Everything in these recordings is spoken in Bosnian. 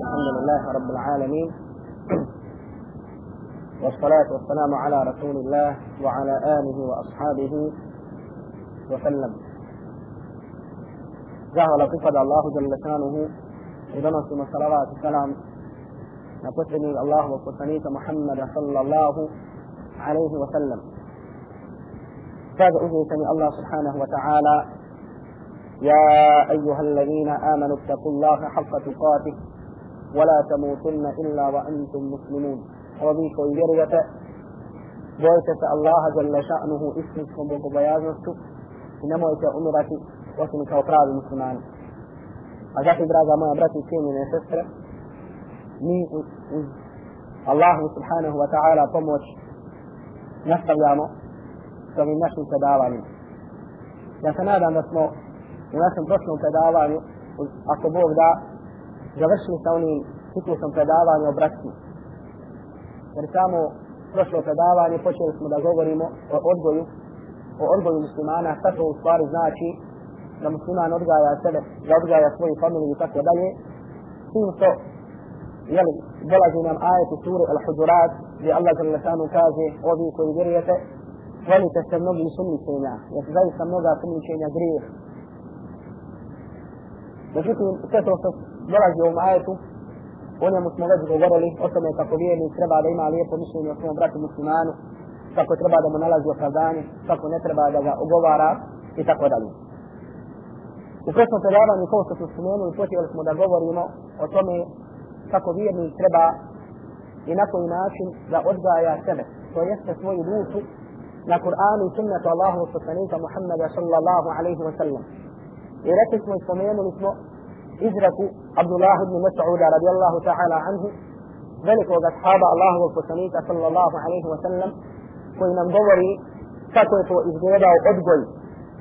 الحمد لله رب العالمين. والصلاة والسلام على رسول الله وعلى آله وأصحابه وسلم. زهر قصد الله جل شأنه. ودنسم صلوات السلام نقصني الله وقصنيك محمد صلى الله عليه وسلم. فهذا أجيسني الله سبحانه وتعالى. يا أيها الذين آمنوا اتقوا الله حق تقاته. ولا تموتن إلا وأنتم مسلمون. وبيك ويرية بويتة الله جل شأنه اسمكم بقبيازنسك إنما يتى أمرتي وسمك وقراب المسلمان أجاك uz Allahu subhanahu wa ta'ala pomoć nastavljamo s ovim našim predavanjem. Ja se nadam da smo u našem prošlom predavanju, ako Bog da, završili sa onim ciklusom predavanja o bratstvu. Jer samo prošlo predavanje počeli smo da govorimo o odgoju, o odgoju muslimana, šta to u stvari znači da musliman odgaja sebe, da odgaja svoju familiju i tako dalje. S tim što jeli, dolazi nam ajet u suru Al-Hudurat gdje Allah žele šanu kaže ovi koji vjerujete volite se mnogi sumničenja jer zaista mnoga sumničenja grijeh međutim sve to što dolazi u ovom ajetu o njemu smo već govorili o tome kako vjernik treba da ima lijepo mišljenje o svom bratu muslimanu kako treba da mu nalazi opravdanje kako ne treba da ga ogovara i tako dalje u prošlom predavanju kao što smo spomenuli počeli smo da govorimo o tome kako vjernik treba i na koji način da odgaja sebe, to jeste svoju dušu na Kur'anu i sunnetu Allahu poslanika Muhammeda sallallahu alaihi wa sallam. I rekli smo i spomenuli smo هجرة عبد الله بن مسعود رضي الله تعالى عنه. ذلك وقد حاب الله والفسنين صلى الله عليه وسلم. كنا ندوري فتوة إذنبا وأدقل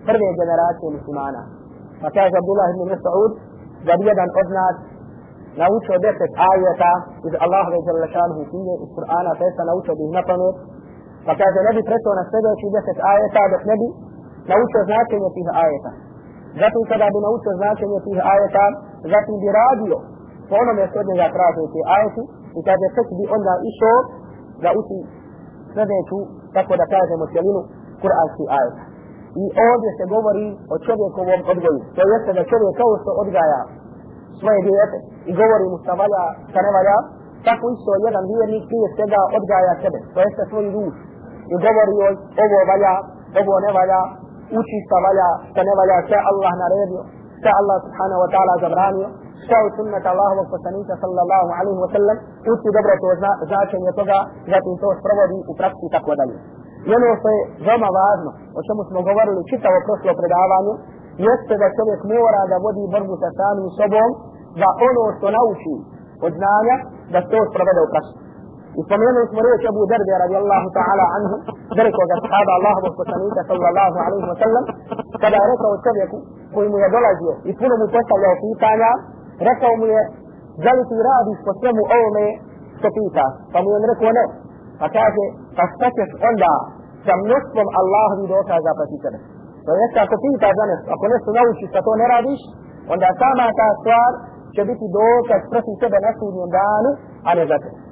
فرمي جنرات المسلمانة فكان عبد الله بن مسعود جديدا أدنات نوش بيت آية. إذ الله جل شانه فيه القرآن فيسا نوش به نطنه فكاز نبي فرسونا سبع شو بيت آية. بس نبي نوش ذاتنا فيها آية. Zatim kada bi naučio značenje tih ajeta, zatim bi radio po onome što od njega traže ti ajeti i kaže tek bi onda išao da uči sljedeću, tako da kažemo cijelinu, kur'anski ajeta. I ovdje se govori o čovjekovom odgoju. To jeste da čovjek kao što odgaja svoje dijete i govori mu šta valja, šta ne valja, tako isto jedan vjernik prije svega odgaja sebe, to jeste svoju dušu i govori joj ovo valja, ovo ne valja, uči šta valja, šta ne valja, šta Allah naredio, šta Allah subhanahu wa ta'ala zabranio, šta u sunnet Allahovog poslanika sallallahu alaihi wa sallam, uči dobro to zna, značenje toga, zatim to sprovodi u praksi tako dalje. I ono što je veoma važno, o čemu smo govorili čitavo prošlo predavanje, jeste da čovjek mora da vodi borbu sa samim sobom, da ono što nauči od znanja, da to sprovede u praksi. وسمينا اسمريك أبو درد رضي الله تعالى عنه. ذلك وقد صحاب الله وقصانيك صلى الله عليه وسلم. تبارك وتبعك كل من يدل عزيه يكون متوسط له في تانا ركا ومن يدل في رابي فسلم اومي سفيتا فمن يدرك ونه فكاكي فستكس عندا سمنسلم الله بدوك هذا فتيتنا فيسا سفيتا زنس اكو نسو نوشي ستو نرابيش عندا ساما تاسوار شبيتي دوك اسفرسي سبنا سوديان دانو على ذكره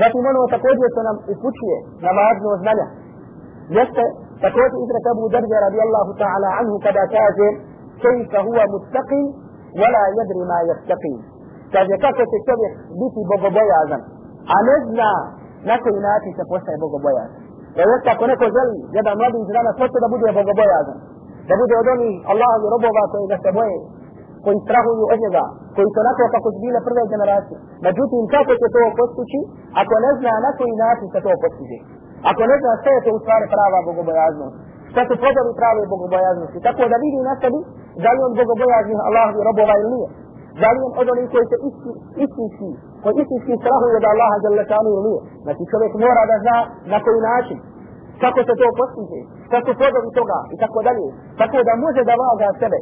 Zatim ono također što nam upućuje na važnost znanja. Jeste također izrek Abu Darja radijallahu ta'ala anhu kada kaže kejfa huwa muttaqin wala yadri ma yattaqin. Kaže kako će čovjek biti bogobojazan, a ne zna na koji način se postaje bogobojazan. Da jeste ako neko želi jedan mladić danas hoće da bude bogobojazan, da bude od onih Allahovi robova koji ga se boje, koji strahuju od njega, koji su onako kako su bile prve generacije. Međutim, kako će to postići, ako ne zna na koji način se to postiže? Ako ne zna što je to u stvari prava bogobojaznost? Šta su podali prave bogobojaznosti? Tako da vidi na sebi da li on bogobojaznih Allahovi robova ili nije. Da li on od onih koji se istinski, koji istinski strahuju od Allaha Đalešanu ili nije. Znači čovjek mora da zna na koji način kako se to postiže, kako su podobi toga i tako dalje. Tako da može da vaga sebe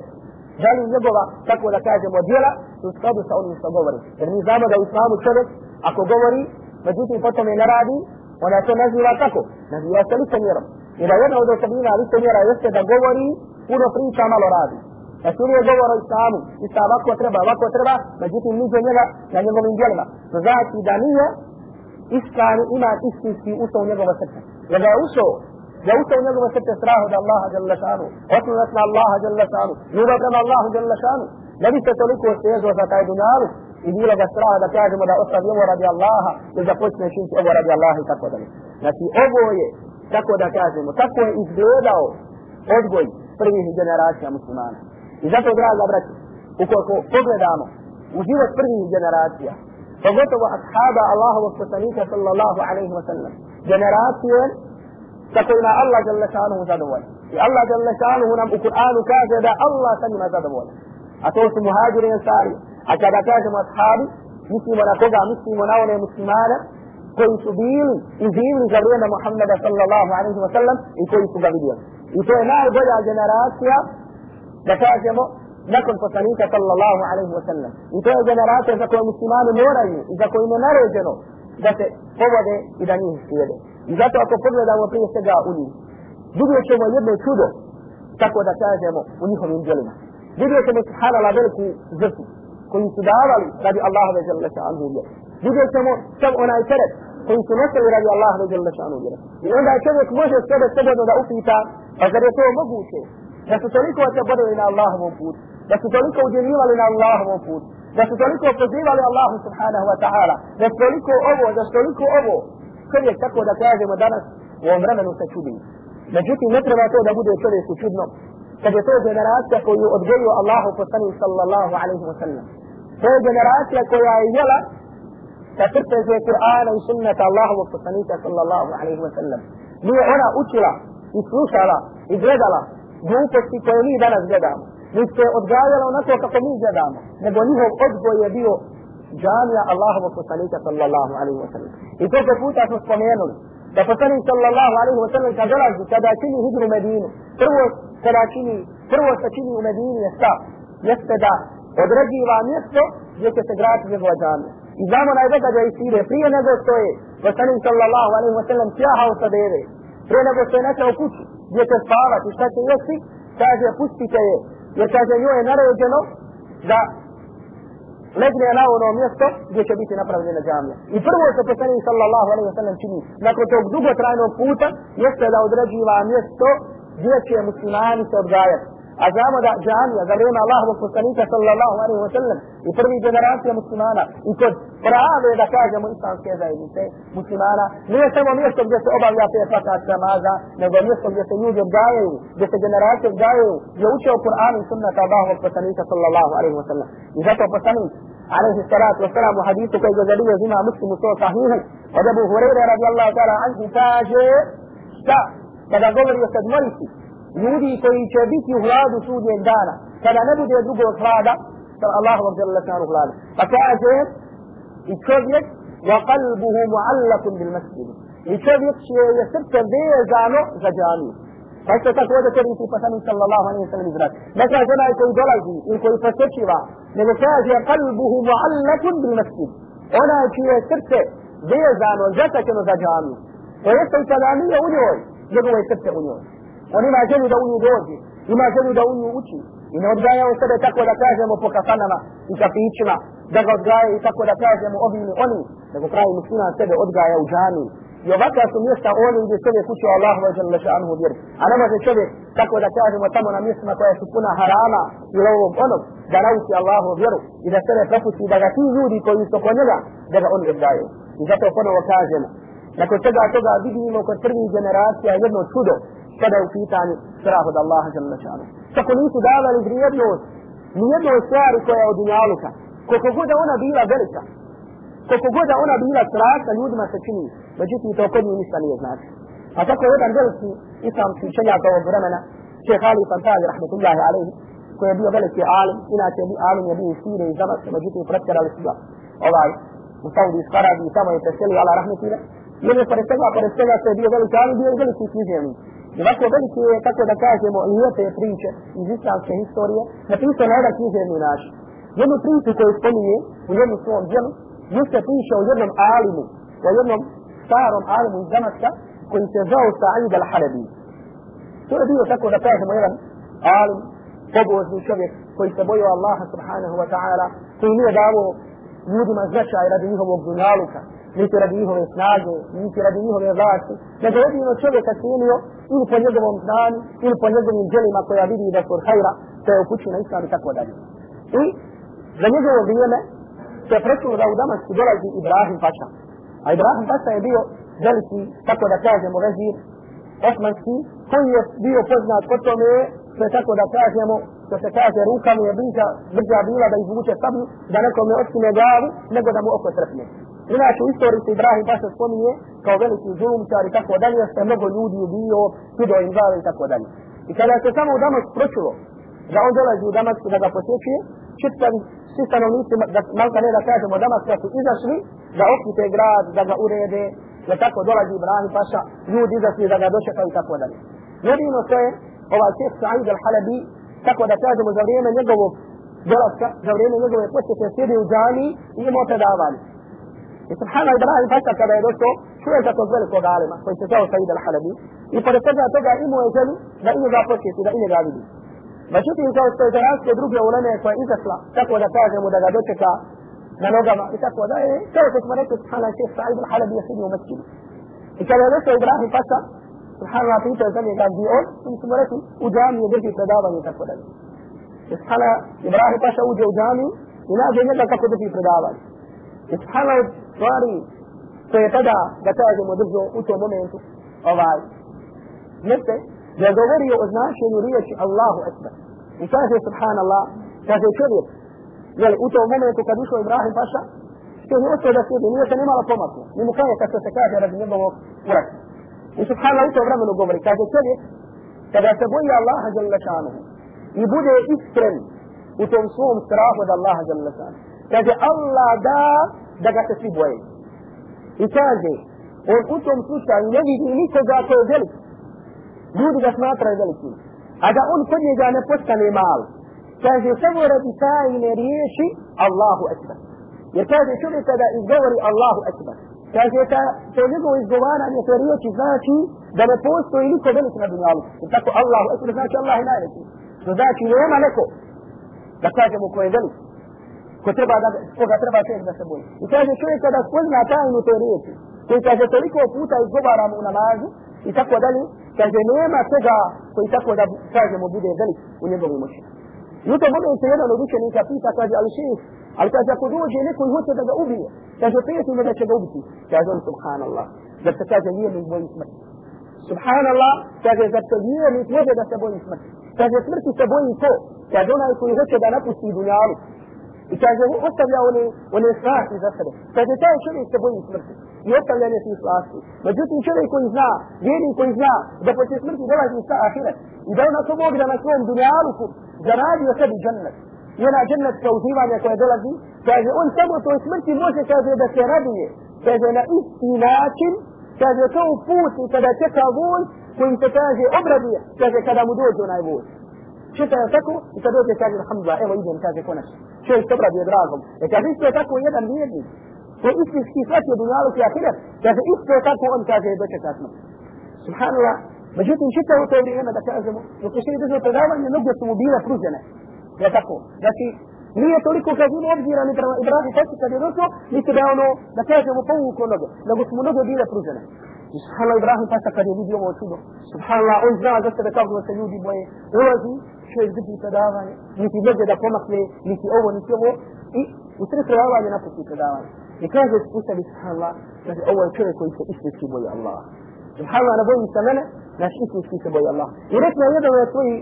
da li njegova, tako da kažemo, djela su u skladu sa onim što govori. Jer mi znamo da u islamu čovjek, ako govori, međutim potom je ne radi, ona to naziva tako, naziva se licemjerom. I da jedna od osobina licemjera jeste da govori, puno priča, malo radi. Znači, da su uvijek govor o islamu, islam ovako treba, ovako treba, međutim niđe njega na njegovim djelima. To znači da nije iskreni ima istinski ušao u njegovo srce. Jer da je ušao, da je u njegovo srce strah od Allaha jalla šanu, osnovnost na Allaha jalla šanu, ljubav prema Allahu jalla šanu, ne bi se toliko stežio za taj dunjalu i bilo ga straha da kažemo da ostavimo radi Allaha ili da počne činiti ovo radi Allaha i tako dalje. Znači ovo je, tako da kažemo, tako je izgledao odgoj prvih generacija muslimana. I zato, draga braći, ukoliko pogledamo u život prvih generacija, pogotovo ashaba Allahovog poslanika sallallahu alaihi wa sallam, generacije sa kojima Allah jalla šanuhu zadovolj. I Allah jalla šanuhu nam u Kur'anu kaže da Allah sa njima zadovolj. A to su muhađiri i ansari. A kada kažemo ashabi, mislimo na koga, mislimo na one muslimane koji su bili i živili za vrijeme Muhammeda sallallahu alaihi wa sallam i koji su ga vidjeli. I to je najbolja generacija da kažemo nakon poslanika sallallahu alaihi wa sallam. I to je generacija za koju muslimani moraju i za koju je naređeno da se povode i da njih slijede. Zato ako pogledamo prije svega u njih, vidjet ćemo jedno čudo, tako da kažemo, u njihovim djelima. Vidjet ćemo subhanala veliku žrtvu koji su davali radi Allahove žele ša'anhu vjeru. Vidjet ćemo sam onaj teret koji su nosili radi Allahove žele ša'anhu vjeru. I onda čovjek može sebe slobodno da upita, pa zar je to moguće? Da su toliko se borili na Allahovom putu, da su toliko udjenivali na Allahovom putu, da su toliko pozivali Allahu subhanahu wa ta'ala, da su toliko ovo, da su toliko ovo, čovjek tako da kažemo danas u ovom vremenu se čudi. Međutim, ne treba to da bude čovjeku čudno, kad je to generacija koju odgojio Allahu poslani sallallahu alaihi wa sallam. To je generacija koja je jela da trpeže Kur'ana i sunnata Allahovog poslanika sallallahu alaihi wa sallam. Nije ona učila i slušala i gledala gluposti koje mi danas gledamo. Mi se odgajala onako kako mi gledamo. Nego njihov odgoj je bio džamija Allahovog poslanika sallallahu alaihi wa sallam. I to po puta smo spomenuli. Da poslanik sallallahu alaihi wa sallam kad dolazi, kada čini hijru Medinu, prvo kada čini, prvo se čini u Medini je šta? Jeste da određiva mjesto gdje će se graditi njegova džamija. I znamo najdogađaj iz sire, prije nego što je poslanik sallallahu alaihi wa sallam sjahao sa deve, prije nego što je našao kuću, gdje će spavati, šta će jesti, kaže pustite je, jer kaže njoj je naređeno da legne na ono mjesto gdje će biti napravljena džamija. I prvo što poslanik sallallahu alaihi wa sallam čini, nakon tog dugotrajnog puta, jeste da određiva mjesto gdje će muslimani se odgajati. أزام دا جانيا غرون الله وكسنيك صلى الله عليه وسلم. يترمي جنرات يا مسلمانا. يكد فرعاب يدكا جمو إنسان كذا يمسي. مسلمانا ليسما ميسك جس أبا ياسي فتاة سمازا نظر ميسك جس يوجب جايو جس جنرات جايو يوشي القرآن سنة الله وكسنيك صلى الله عليه وسلم. إذا تبسني عليه الصلاة والسلام وحديث كي جزلية زمان مسلم سوى صحيح. وجبو هريرة رضي الله تعالى عنه تاجر تا. كذا قبر يسد مريسي kada ljudi koji će biti u hladu sudnjeg dana, kada ne bude drugog hlada, sa Allahom žele šanu hlada. Pa kaže, i čovjek, wa qalbuhu mu'allakun bil masjidu. I čovjek čije je srce vezano za džamiju. Pa što tako ovdje koristi pa sami sallallahu alaihi sallam izraz. Ne kaže onaj koji dolazi ili koji posjećiva, nego kaže qalbuhu mu'allakun bil masjidu. Onaj čije je srce vezano, zatačeno za džamiju. To jeste i kada nije u njoj, njegovo je srce u njoj. On ima želju da u nju dođe, ima želju da u nju uči. I ne odgaja u sebe tako da kažemo po kafanama i kafićima, da ga odgaja i tako da kažemo ovi ili oni, nego pravi musliman sebe odgaja u džami. I ovakva su mjesta oni gdje čovjek uči o Allahu wa žele šanuhu vjeru. A ne može čovjek tako da kažemo tamo na mjestima koja su puna harama ili ovog onog, da nauči Allahu vjeru i da sebe prepusti da ga ti ljudi koji su oko njega, da ga oni odgajaju. I zato ponovo kažemo, nakon toga toga vidimo kod prvih generacija jedno čudo, kada je u pitanju strah od Allaha žele šanu. Kako nisu davali vrijednost nijednoj stvari koja je od dunjaluka. Koliko god ona bila velika, koliko god ona bila strašna, ljudima se čini. Međutim, to kod njih ništa nije znači. A tako je jedan veliki islamski čeljak ovog vremena, šeh Ali Fantazi, rahmetullahi alaihi, koji je bio veliki alim, inače alim je bio u Sire i Zamaske, međutim, pretjerali su ga ovaj, u Saudijsku Arabiju, tamo je preselio, ala rahmetine, I on je pored toga, pored toga što je bio veliki alim, bio i veliki književnik. Ovako veliki je, tako da kažemo, lijepe priče iz islamske historije, napisao na jedan književni način. Jednu priču koju spominje u jednom svom djelu, jeste piše o jednom alimu, o jednom starom alimu iz Damaska, koji se zvao Sa'id al-Halabi. To je bio tako da kažemo jedan alim, pobožni čovjek koji se bojio Allaha subhanahu wa ta'ala, koji nije davo ljudima značaj radi njihovog dunjaluka, niti radi njihove snage, niti radi njihove vlasti, nego jedino čovjeka cijenio ili po njegovom znanju, ili po njegovim djelima koja vidi da su hajra, to je upućeno na islam i tako dalje. I za njegovo vrijeme se je prečulo da u Damasku dolazi Ibrahim Paša. A Ibrahim Paša je bio veliki, tako da kažemo, vezir osmanski, koji je bio poznat po tome, što je tako da kažemo, što se kaže, ruka mu je bliža, brža bila da izvuče sablju, da nekome otkine glavu, nego da mu oko trpne. Inače, u istoriji se Ibrahim Paša spominje kao veliki zulumčar i tako dalje, što je mnogo ljudi ubio, kido im glave i tako dalje. I kada se samo u Damasku pročulo, da on dolazi u Damasku da ga posjećuje, čitavi svi stanovnici, da, malka ne da kažemo Damaska su izašli da okute grad, da ga urede, da tako dolazi Ibrahim Paša, ljudi izašli da ga dočekaju i tako dalje. Jedino to je ovaj šeh Sa'id al-Halabi, tako da kažemo za vrijeme njegovog dolaska, za vrijeme njegove posjete sjedi u džani i imao predavanje. سبحان الله إبراهيم فكر كذا يدوسه شو أنت تقول كذا عالمة فأنت تقول سيد الحلبي يقول كذا تجا إيمو يجلي لا إيمو ذا فكر كذا إيمو ذا بدي بشوف إن كان استجاب كدروب يا ولنا يسوع إذا سلا تقوى ذا كذا مدا جدك كا نلوجا ما تقوى ذا كذا تسمعك سبحان الله شيخ سيد الحلبي يسوع مسجد إذا يدوس إبراهيم فكر سبحان الله في تزام يقال دي أول إن سمعك وجام يدري في تدابا stvari koje je tada, da kažemo, držao u tom momentu, ovaj, jeste, da je govorio o značenju riječi Allahu Ekber. I kaže subhanallah, kaže čovjek, jel, u tom momentu kad ušao Ibrahim Paša, što je ostao da sjedi, nije se nimalo pomaklo, ni mu kaže kad se kaže radi njegovog uraka. I subhanallah u to vremenu govori, kaže čovjek, kada se boji Allaha jalla šanuhu i bude iskren u tom svom strahu od Allaha jalla šanuhu, kaže Allah da da ga se svi boje. I kaže, on u tom slučaju ne vidi nikoga ko je velik, ljudi ga smatraju velikim. A da on kod njega ne postane mal. Kaže, samo radi tajne riješi Allahu Ekber. Jer kaže čovjek kada izgovori Allahu Ekber. Kaže, ta, to njegovo izgovaranje te riječi znači da ne postoji niko velik na dunjalu. Jer tako Allahu Ekber znači Allah je najveći. To znači nema neko da kažemo ko je velik. Ko treba da, koga treba čovjek da se boji. I kaže čovjek kada spozna tajnu te riječi, koji kaže toliko puta izgovaramo u namazu i tako dalje, kaže nema toga koji tako da kažemo bude velik u njegovoj moći. I u tom momentu jedan od učenika pita, kaže, ali šeš, ali kaže, ako dođe neko i hoće da ga ubije, kaže, prijeti me da će ga ubiti. Kaže on, subhanallah, da se kaže, vjernik boji smrti. Subhanallah, kaže, da se vjernik može da se boji smrti. Kaže, smrti se boji to, kaže, onaj koji hoće da napusti dunjalu. I kaže, ostavlja one, one strasti za sebe. Kaže, taj čovjek se boji smrti i ostavljanje tih slasti. Međutim, čovjek koji zna, vjernik koji zna da poslije smrti dolazi sa ahiret i da ona to Bog da na svom dunjaluku zaradio sebi džennet. I ona džennetska uživanja koja dolazi, kaže, on samo toj smrti može, kaže, da se raduje. Kaže, na isti način, kaže, to u putu kada čeka voz, koji se kaže, obraduje, kaže, kada mu dođe onaj voz. Čita je tako i kad dođe kaže, alhamdulillah, evo idem, kaže, konačno. Čovjek se obraduje dragom. E kaže, isto je tako jedan vjernik ko istinski shvatio dunjaluk i ahiret, kaže isto tako on kaže dočeka smrt. Subhanallah, međutim čita u to vrijeme da kažemo, dok je še držao predavanje, noge su mu bile pružene. Je tako? Znači, nije toliko kad ima obzira ni prema Ibrahim Fasi kad je došao, niti da ono, da kažemo povuko noge, nego su mu noge bile pružene. I subhanallah Ibrahim Fasa kad je vidio ovo čudo, subhanallah on zna za sebe kako se ljudi boje, ulazi, što je drži predavanje, niti može da pomakne, niti ovo, niti ovo, i u tri predavanje ovaj napusti predavanje. I kaže uspostavi subhanallah, kaže ovo je čovjek koji se istinski boji Allah. Subhanallah ne boji se mene, naš istinski se boji Allah. I rekla je jedan od svojih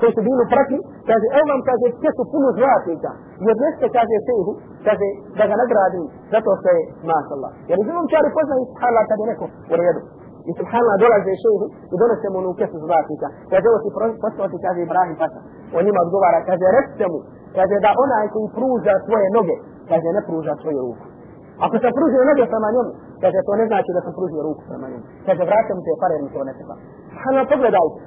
koji su bili prati, kaže, evo vam, kaže, sve su puno zlatnika. Jer neste, kaže, sehu, kaže, da ga nagradi, zato što je, maša Allah. Jer izvijem čari poznaju, subhanallah, kad je neko u redu. I subhanallah dolaze šehu i donose mu onu kesu zlatnika. Kaže, ovo ti poslati, kaže, Ibrahim Pasa. On njima odgovara, kaže, recite mu, kaže, da onaj koji pruža svoje noge, kaže, ne pruža svoju ruku. Ako sam pružio noge prema njom, kaže, to ne znači da sam pružio ruku prema njom. Kaže, vraćam te pare, mi to ne treba. Hvala, pogledajte,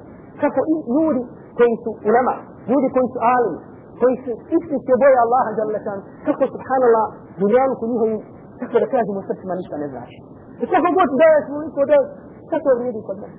kako i ljudi koji su ulema, ljudi koji su alim, koji su istinske boje Allaha kako subhanallah, dunjalu su njihovi, kako da kažemo srcima ništa ne znači. I kako god da je smo niko da kako vrijedi kod nas.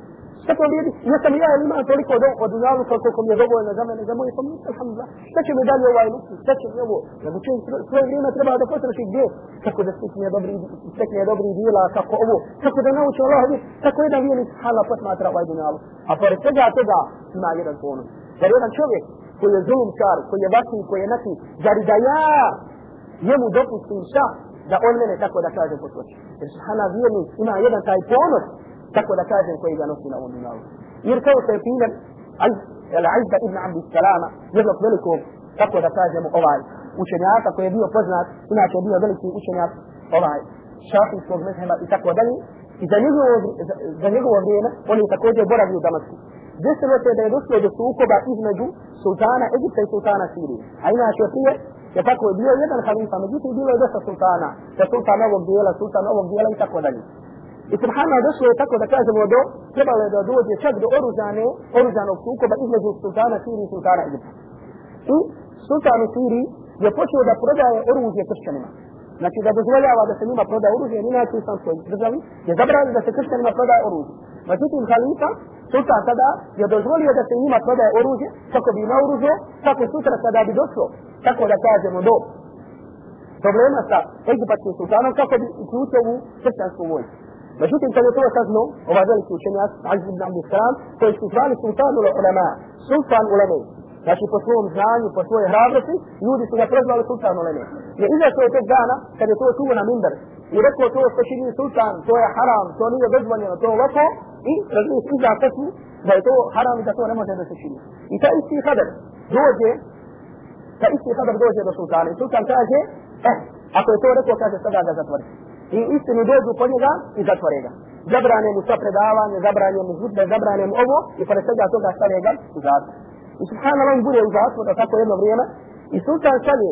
Šta to vrijedi? Ja sam ja imam toliko do, od dunjalu koliko mi je dovoljno za mene, za moje pomoći, alhamdulillah. Šta će mi dalje ovaj luki, Šta će mi ovo? Nego će svoje vrijeme treba da potroši gdje? Kako da stekne dobri, stekne dobri dijela, kako ovo, kako da nauči Allah, kako jedan vijenik hala posmatra ovaj dunjalu. A pored svega toga ima jedan ponos. Jer jedan čovjek koji je zulumčar, koji je vasi, koji je nati, zar da ja njemu dopustim šta? Da on mene tako da kažem posloči. Jer subhana vjernik ima jedan taj ponos, tako da kažem koji ga nosi na ovom dunjalu. Jer kao što je primjer, Al-Azda ibn Abdi Salama, jednog velikog, tako da kažemo ovaj, učenjaka koji je bio poznat, inače je bio veliki učenjak, ovaj, šafijskog mezheba i tako dalje, i za njegovo, za, za njegovo vrijeme, on je također boravio u Damasku. Desilo se da je došlo do sukoba između sultana Egipta i sultana Sirije. A inače prije, je tako je bio jedan halifa, međutim bilo je dosta sultana, da sultan ovog dijela, sultan ovog dijela i tako dalje. I subhanallah došlo je tako da kažemo do, trebalo je da dođe čak do oružane, oružanog sukoba između sultana Sirije i sultana Egipta. I sultan u Siriji je počeo da prodaje oružje kršćanima. Znači da dozvoljava da se njima prodaje oružje, jer inače u islamskoj državi, je zabranio da se kršćanima prodaje oružje. Međutim, halifa, sultan tada, je dozvolio da se njima prodaje oružje, kako bi na oružje, kako sutra kada bi došlo, tako da kažemo do problema sa egipatskim sultanom, kako bi uključio u kršćansku vojsku. Međutim, kad je to saznao, ovaj veliki učenjak, Aziz ibn Abdi Salam, koji su zvali sultan ulema, sultan ulema, znači po svom znanju, po svojoj hrabrosti, ljudi su ga prozvali sultan ulema. Je izašao je tog dana, kad je to čuo na mimber, i rekao to što čini sultan, to je haram, to nije dozvoljeno, to je lako i razumiješ iza pesmu, da je to haram i da to ne može da se čini. I ta isti hadar dođe, ta isti hadar dođe do sultana, i sultan kaže, eh, ako je to rekao, kaže, sada ga zatvori i istinu dođu po njega i zatvore ga. Zabrane mu sva predavanje, zabrane mu hudbe, zabrane mu ovo i pored svega toga stane ga u zatvor. I subhanallah bude u zatvoru tako jedno vrijeme i sultan šalje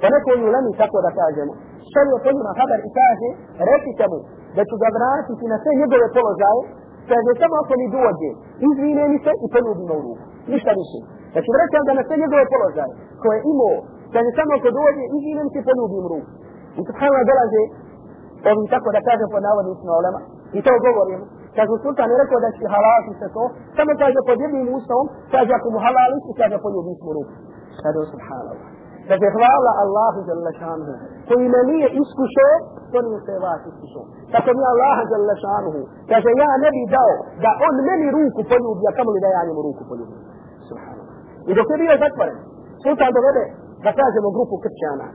po nekoj ulemi tako da kažemo. Šalje po njima haber i kaže recite mu da ću ga vratiti na sve njegove položaje kaže samo ako mi dođe izvine mi se i poljubi me u ruku. Ništa više. Znači vraćam ga na sve njegove položaje koje je imao kaže samo ako dođe izvine mi se i poljubi u ruku. I subhanallah dolaze ovim tako da kažem po navodnicima ulema, i to govorim, kaže sultan je rekao da će halaliti se to, samo kaže pod jednim ustavom, kaže ako mu halališ, i kaže poljubi smo ruku. Kaže subhanallah. Kaže hvala Allahu jalla šanuhu, koji me nije iskušao, to nije se vas iskušao. Tako mi Allah jalla šanuhu, kaže ja ne bi dao da on meni ruku poljubi, a kamo li da ja njemu ruku poljubim. I dok je bio zatvoren, sultan dovede da kažemo grupu kršćana,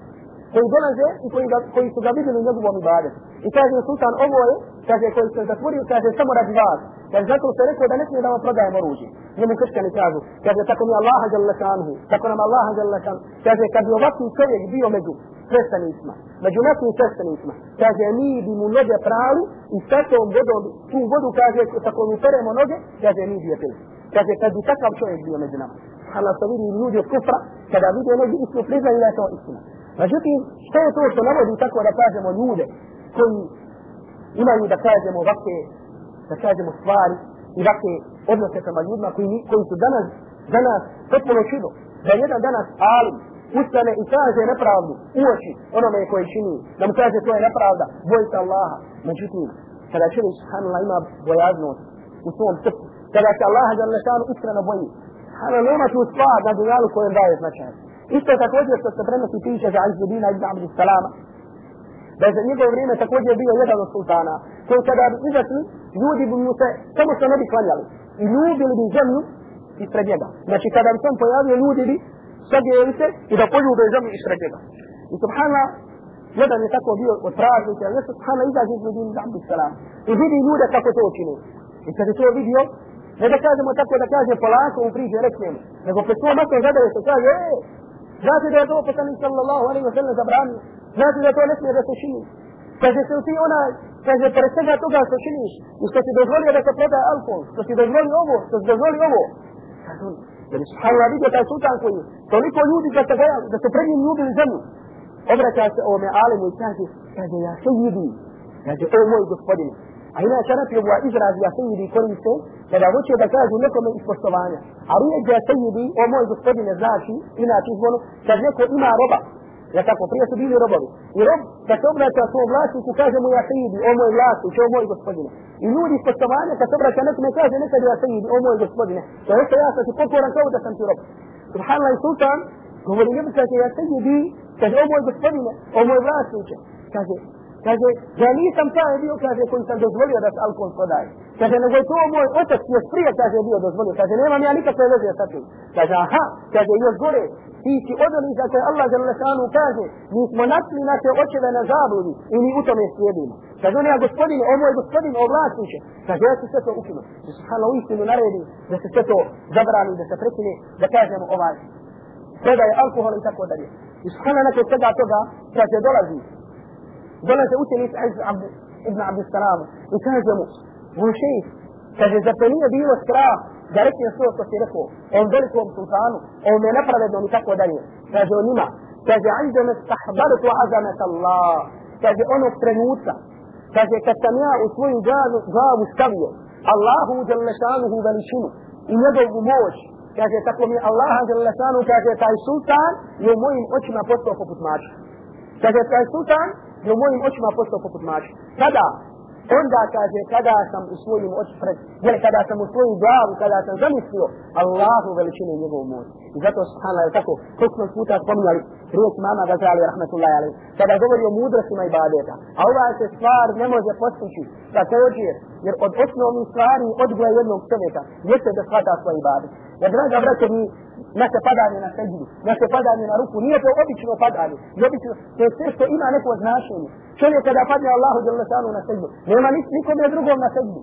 koji dolaze i koji, ga, koji su ga vidjeli u njegovom ibadetu. I kaže sultan, ovo je, kaže, koji se zatvorio, kaže, samo radi vas. Kaže, zato se rekao da ne smije da vam prodajem oružje. Njemu kršćani kažu, kaže, tako mi Allaha jalla šanuhu, tako nam Allaha jalla šanuhu. Kaže, kad bi ovakvi čovjek bio među prestanicima, među našim prestanicima, kaže, mi bi mu noge prali i sa tom vodom, tu vodu, kaže, tako mi peremo noge, kaže, mi bi je pili. Kaže, kad bi takav čovjek bio među nama. Allah se vidi ljudi od kufra, kada vidi ljudi istinu priznaju da je to istina. Međutim, što je to što navodi tako da kažemo ljude koji imaju da kažemo ovakve, da kažemo stvari i ovakve odnose prema ljudima koji, koji su danas, danas potpuno čudo. Da jedan danas alim ustane i kaže nepravdu u oči onome koji čini, da mu kaže to je nepravda, boji se Allaha. Međutim, kada čovjek subhanallah ima bojaznost u svom srcu, kada se Allaha žele šanu iskreno boji, ali nema tu stvar na dunjalu kojem daje značaj. Isto također što se prenosi piše za Azzudina ibn Abdi Salama, da je za njegov vrijeme također bio jedan od sultana, koji kada bi izašli, ljudi bi mu se, samo što ne bi klanjali. I ljubili bi zemlju ispred njega. Znači kada bi sam pojavio, ljudi bi se i da poljube zemlju ispred njega. I subhanallah, jedan je tako bio od praznika, jer subhanallah izađe iz Medina ibn Abdi Salama. I vidi ljude kako to čini. I kad je to vidio, ne da kažemo tako da kaže polako u priđe, reknemo, nego pred svojom masom zadaje se kaže, e, Znate da je to poslanik sallallahu alaihi wa sallam zabranio? Znate da to ne smije da se čini? Kaže se ti ona, kaže pored svega toga što činiš, i što ti dozvolio da se prodaje alkohol, što ti dozvoli ovo, što ti dozvoli ovo. Kaže, Jer je subhanallah vidio taj sultan koji, toliko ljudi da se gledali, da se pred njim ljubili zemlju. Obraća se ovome alemu i kaže, kaže, ja se jidi. Kaže, o moj gospodine, A inače Arapi ovaj izraz ja se sejidi koriste kada hoće da kažu nekome iz poštovanja. A riječ ja se sejidi, o moj gospodine, znači, inače izvonu, kad neko ima roba Ja tako, prije su bili robovi. I rob, kad se obraća svom vlasniku, kaže mu ja sejidi, o moj vlasnik, o moj gospodine. I ljudi iz poštovanja, kad se obraća nekome, kaže nekad ja sejidi, o moj gospodine. To je što ja sam ti pokoran kao da sam ti rob. Subhanallah i sultan, govori njemu, kaže ja sejidi, kaže o moj gospodine, o moj vlasniče. Kaže, Kaže, ja nisam taj bio, kaže, koji sam dozvolio da se alkohol prodaje. Kaže, nego je to moj otac još prije, kaže, bio dozvolio. Kaže, nemam ja nikakve veze sa tim. Kaže, aha, kaže, još gore, ti si odali za koje Allah za lesanu kaže, mi smo našli naše očeve na zabludi i mi u tome slijedimo. Kaže, on ja gospodine, o moj gospodine, o vlasniče. Kaže, ja ću sve to ukinu. Da se hala uistinu naredi, da se sve to zabrani, da se prekine, da kažemo ovaj, predaje alkohol i tako dalje. I subhana nakon svega toga, kaže, dolazi dolaze učenic Izz ibn Abdussalam i kaže mu, moj šejh, kaže, za to nije bilo strah da rekne sve što si rekao, on velikom sultanu, on je nepravedno i tako dalje. Kaže on ima, kaže, ajde me stahbarutu azamet Allah, kaže, onog trenutka, kaže, kad sam ja u svoju glavu, glavu stavio, Allahu djelešanuhu veličinu i njegovu moć, kaže, tako mi Allaha djelešanuhu, kaže, taj sultan je u mojim očima postao poput mača. Kaže, taj sultan je u mojim očima postao poput mača. Kada? Onda kaže, kada sam u svojim očpred, jer kada sam u svoju glavu, kada sam zamislio Allahu veličinu i njegovu moć. I zato, subhanallah, je tako, koliko smo puta spominjali riječ mama Gazali, rahmetullahi alaih, kada govori o mudrostima i badeta. A ova se stvar ne može postići također, jer od osnovnih stvari odgleda jednog čovjeka jeste da shvata svoj badet. Jer, draga braćo, mi naše padanje na seđu, naše padanje na ruku, nije to obično padanje. I obično, to je sve što ima neko značenje. Čovjek kada padne Allahu Đelešanu na seđu, nema nikom je drugom na seđu.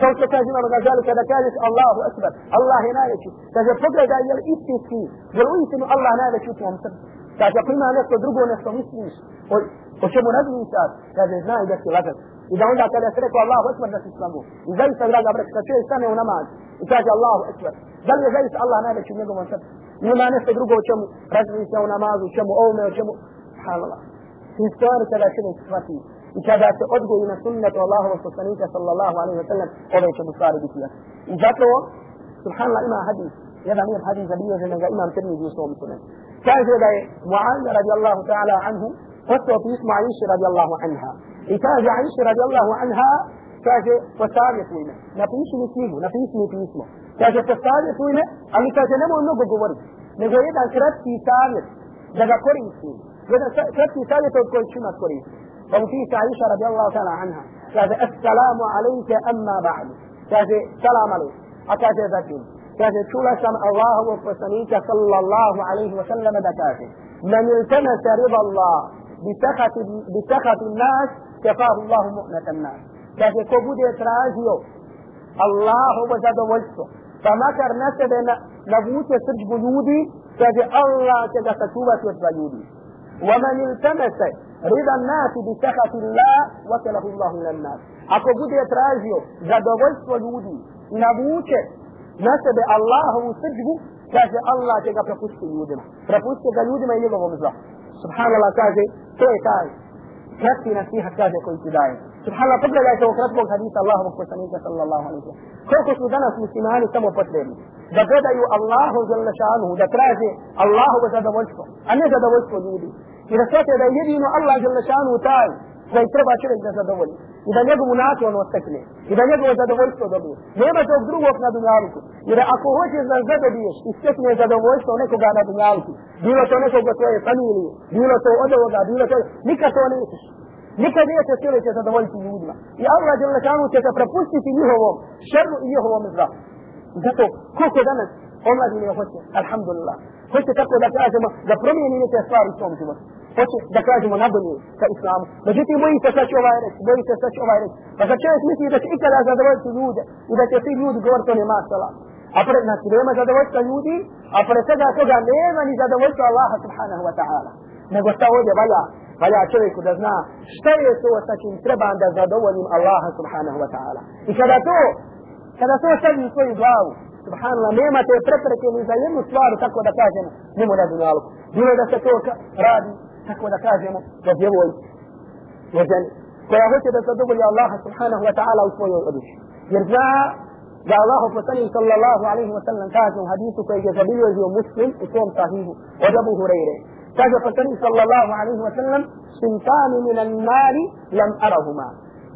Kao što kaže Imam gazali kada kažeš Allahu akbar, Allah je najveći. Kaže pogledaj jel li istinski, jel uistinu Allah najveći u tvom srcu. Kaže ako ima nešto drugo nešto misliš, o, o čemu razmišljaš, kaže znaj da si lagan. I da onda kada se rekao Allahu akbar da si slagu. I zaista draga brek, kad čovjek stane u namaz i kaže Allahu akbar, da li je zaista Allah najveći u njegovom srcu? Nema nešto drugo o čemu razmišlja u namazu, o čemu ovome, o čemu... Subhanallah. Ti stvari kada čovjek shvati i kada se odgoji na sunnetu Allahovog poslanika sallallahu alaihi wa sallam, ove će mu stvari biti jasne. I zato, subhanallah, ima hadis, jedan je hadis zabilježen ga imam tirmizi u svom sunet. Kaže da je Mu'an radijallahu ta'ala anhu poslao pismo Aisha radijallahu anha. I kaže Aisha radijallahu anha, kaže, posavjetuj me, napiši mi knjigu, napiši mi pismo. Kaže, posavjetuj me, ali kaže, nemoj mnogo govoriti, nego jedan kratki savjet, da ga koristim. Jedan kratki savjet od kojeg ću imat koristiti. Pa mu piše Aisha radijallahu ta'ala anha, kaže, assalamu alaike amma ba'du. Kaže, salam alaik. A kaže, zatim, kaže, čula sam Allahovog poslanika sallallahu alaihi wa sallam da kaže, men iltamasa rida Allah, بسخط الناس كفاه الله مؤنة الناس kaže ko bude tražio Allahovo zadovoljstvo pa makar na sebe navuče srđbu ljudi kaže Allah će ga sačuvati od sva ljudi ومن التمس رضا الناس بسخط الله وكله الله إلى الناس ako bude tražio zadovoljstvo ljudi i navuče na sebe Allahovu srđbu kaže Allah će ga prepustiti ljudima prepustiti ga ljudima i njegovom zlu subhanallah kaže to je taj kratki nasihat kaže koji ti daje subhanallah pogledajte u kratkog hadisa Allahovog poslanika sallallahu alaihi wa koliko su danas muslimani samo potrebni da gledaju Allahu žele šanuhu da traže Allahovo zadovoljstvo a ne zadovoljstvo ljudi i da shvate da je jedino Allah žele šanuhu taj da i treba čovjek da zadovolji i da njegovu nakon ostekne i da njegovo zadovoljstvo dobije. Nema tog drugog na dunjaluku. Jer ako hoćeš da zadobiješ i stekne zadovoljstvo nekoga na dunjaluku, bilo to nekoga tvoje familije, bilo to od ovoga, bilo to, nikad to nećeš. Nikad neće cijeli će zadovoljiti ljudima. I Allah je lekanu će se prepustiti njihovom šernu i njihovom zdravu. Zato, koliko danas omladine hoće, alhamdulillah, hoće tako da kažemo da promijeni neke stvari u svom životu hoće da kažemo nadolje sa islamu. Međutim, boji se sad će ovaj reći, boji se sad će ovaj reći. Pa sad čovjek misli da će ikada zadovoljiti ljude i da će ti ljudi govoriti o nema salam. A pred nas znači, nema zadovoljstva ljudi, a pred svega toga nema ni zadovoljstva Allaha subhanahu wa ta'ala. Nego šta ovdje valja, valja čovjeku da zna šta je to sa čim trebam da zadovoljim Allaha subhanahu wa ta'ala. I kada to, kada to stavi u svoju glavu, subhanallah, nema te prepreke ni za jednu stvar, tako da kažemo, nemo na dunjalu. Bilo da se to radi tako da kažemo da djevoj je ženi koja hoće da zadovolji Allaha subhanahu wa ta'ala u svojoj odliči. Jer zna da Allah poslanik sallallahu alaihi wa sallam kaže u hadisu koji je zabilio muslim u svom sahihu od Abu Hureyre. Kaže poslanik sallallahu alaihi wa sallam sintani minan nari lam arahuma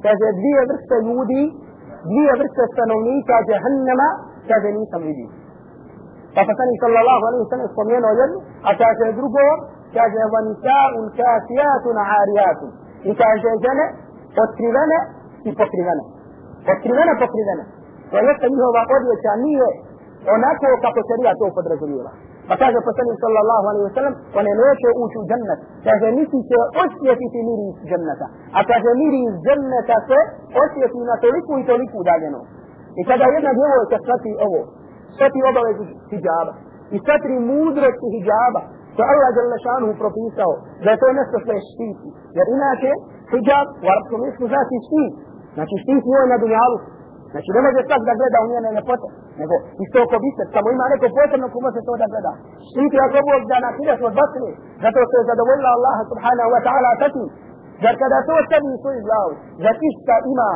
kaže dvije vrste ljudi dvije vrste stanovnika jahannama kaže nisam vidio pa poslanik sallallahu alaihi wa sallam spomenuo jednu a kaže drugo kaže vanisa'un kasijatun arijatun i kaže žene otkrivene i pokrivene otkrivene pokrivene to jeste njihova odjeća nije onako kako se rija to podrazumijeva Pa kaže poslanik sallallahu alaihi wa sallam, one neće ući u džennet. Kaže, niti će osjetiti miris dženneta. A kaže, miris dženneta se osjeti na toliku i toliku udaljenu. I kada jedna djevojka shvati ovo, shvati obavezu hijjaba, i shvati mudrosti hijjaba, što Allah je lešanuhu propisao, da je to nešto što je štiti. Jer inače, hijjab u arabskom jeziku znači štit. Znači štit nije na dunjalu, Znači ne može svak da gleda u njene ljepote, nego isto ko biser, samo ima neko posebno ko može to da gleda. Štiti ako Bog da nas ideš od basne, zato što je zadovoljila Allah subhanahu wa ta'ala tati, Zar kada to sebi u svoj glavu, za išta ima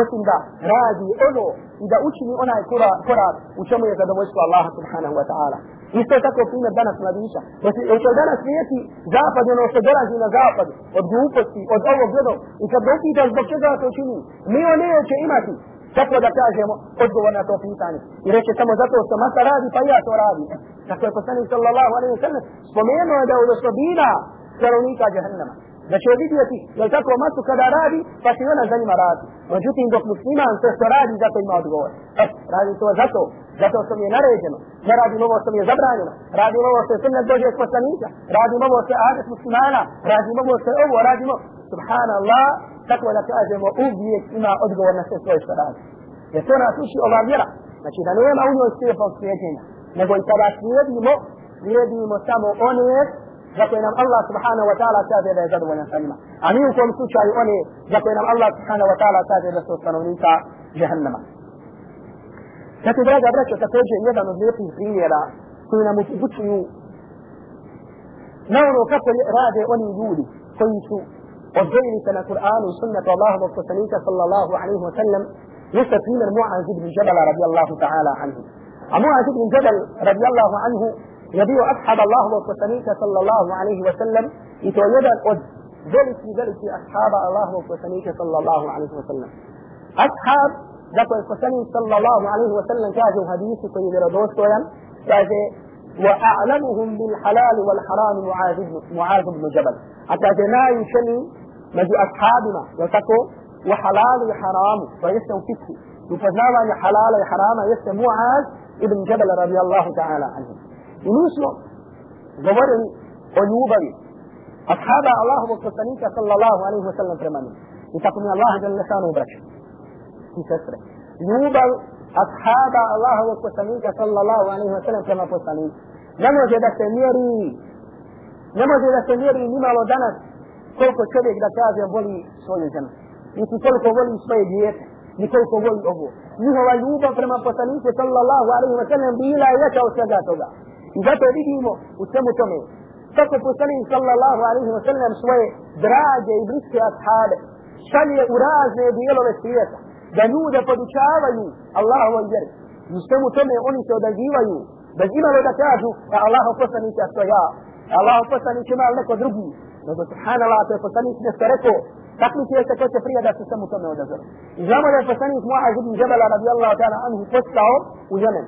osim da radi ono i da učini onaj korak, u čemu je zadovoljstvo Allah subhanahu wa ta'ala. Isto tako primjer danas mladića. Jer će danas svijeti zapad ono što dolazi na zapad, od gluposti, od ovog gledog. I kad dopitaš zbog čega to čini, mi on neće imati Kako da kažemo odgovor na to pitanje? I reče samo zato što masa radi, pa ja to radim. Tako je poslanik sallallahu alaihi wa sallam spomenuo da je od osobina stanovnika džahennama. Da će vidjeti, je tako masu kada radi, pa će ona za njima radi. Međutim, dok musliman sve što radi, zato ima odgovor. E, radi to zato, zato što mi je naređeno. Ne radim ovo što mi je zabranjeno. Radim ovo što je sunnet dođe od poslanika. Radim ovo što je adet muslimana. Radim ovo što je ovo, radimo. Subhanallah, tako da kažemo uvijek ima odgovor na sve svoje što radi. Jer to nas uči ova vjera. Znači da nema u njoj slijepog slijedjenja. Nego i kada slijedimo, slijedimo samo one za koje nam Allah subhanahu wa ta'ala kaže da je zadovoljan sa njima. A mi u tom slučaju one za koje nam Allah subhanahu wa ta'ala kaže da su stanovnika jehannama. Zato, draga braća, također jedan od lijepih primjera koji nam upućuju na ono kako rade oni ljudi koji su والدليل كما القرآن وسنة الله وصفنيك صلى الله عليه وسلم يستثمين المعاذ بن جبل رضي الله تعالى عنه. معاذ بن جبل رضي الله عنه يبيع أصحاب الله وصفنيك صلى الله عليه وسلم يتويد الأد ذلك ذلك أصحاب الله وصفنيك صلى الله عليه وسلم. أصحاب ذلك القسمي صلى الله عليه وسلم كاجو حديث سيد يردوش كويا كاجي وأعلمهم بالحلال والحرام معاذ بن جبل. حتى لا شني među ashabima, je tako, u halalu i haramu, to jeste u fikhu, u poznavanju halala i harama jeste Muaz ibn Jabal radijallahu ta'ala anhu. I mi smo govorili o ljubavi ashaba Allahovog poslanika sallallahu alaihi wa sallam prema njim. I tako mi Allah jel lesanu braću i sestre. Ljubav ashaba Allahovog poslanika sallallahu alaihi wa sallam prema poslaniku. Ne može da se mjeri, ne može da se mjeri nimalo danas koliko čovjek da kaže voli svoju ženu. Niti koliko voli svoje djete. Ni koliko voli ovo. Njihova ljubav prema poslaniku sallallahu alaihi wa sallam bila je veća od svega toga. I zato vidimo u svemu tome. Kako poslanik sallallahu alaihi wa sallam svoje drage i bliske ashaabe šalje u razne dijelove svijeta. Da ljude podučavaju Allahovoj vjeri. I u svemu tome oni se odazivaju. Bez imalo da kažu da Allaho poslanik to ja. Allaho poslanik ima neko drugi nego subhanallah, to je poslanik nešto rekao, takmičuje se ko će prije da se sam u tome odazove. I znamo da je poslanik Mu'az ibn Jabala radijallahu ta'ala anhu postao u Jemen,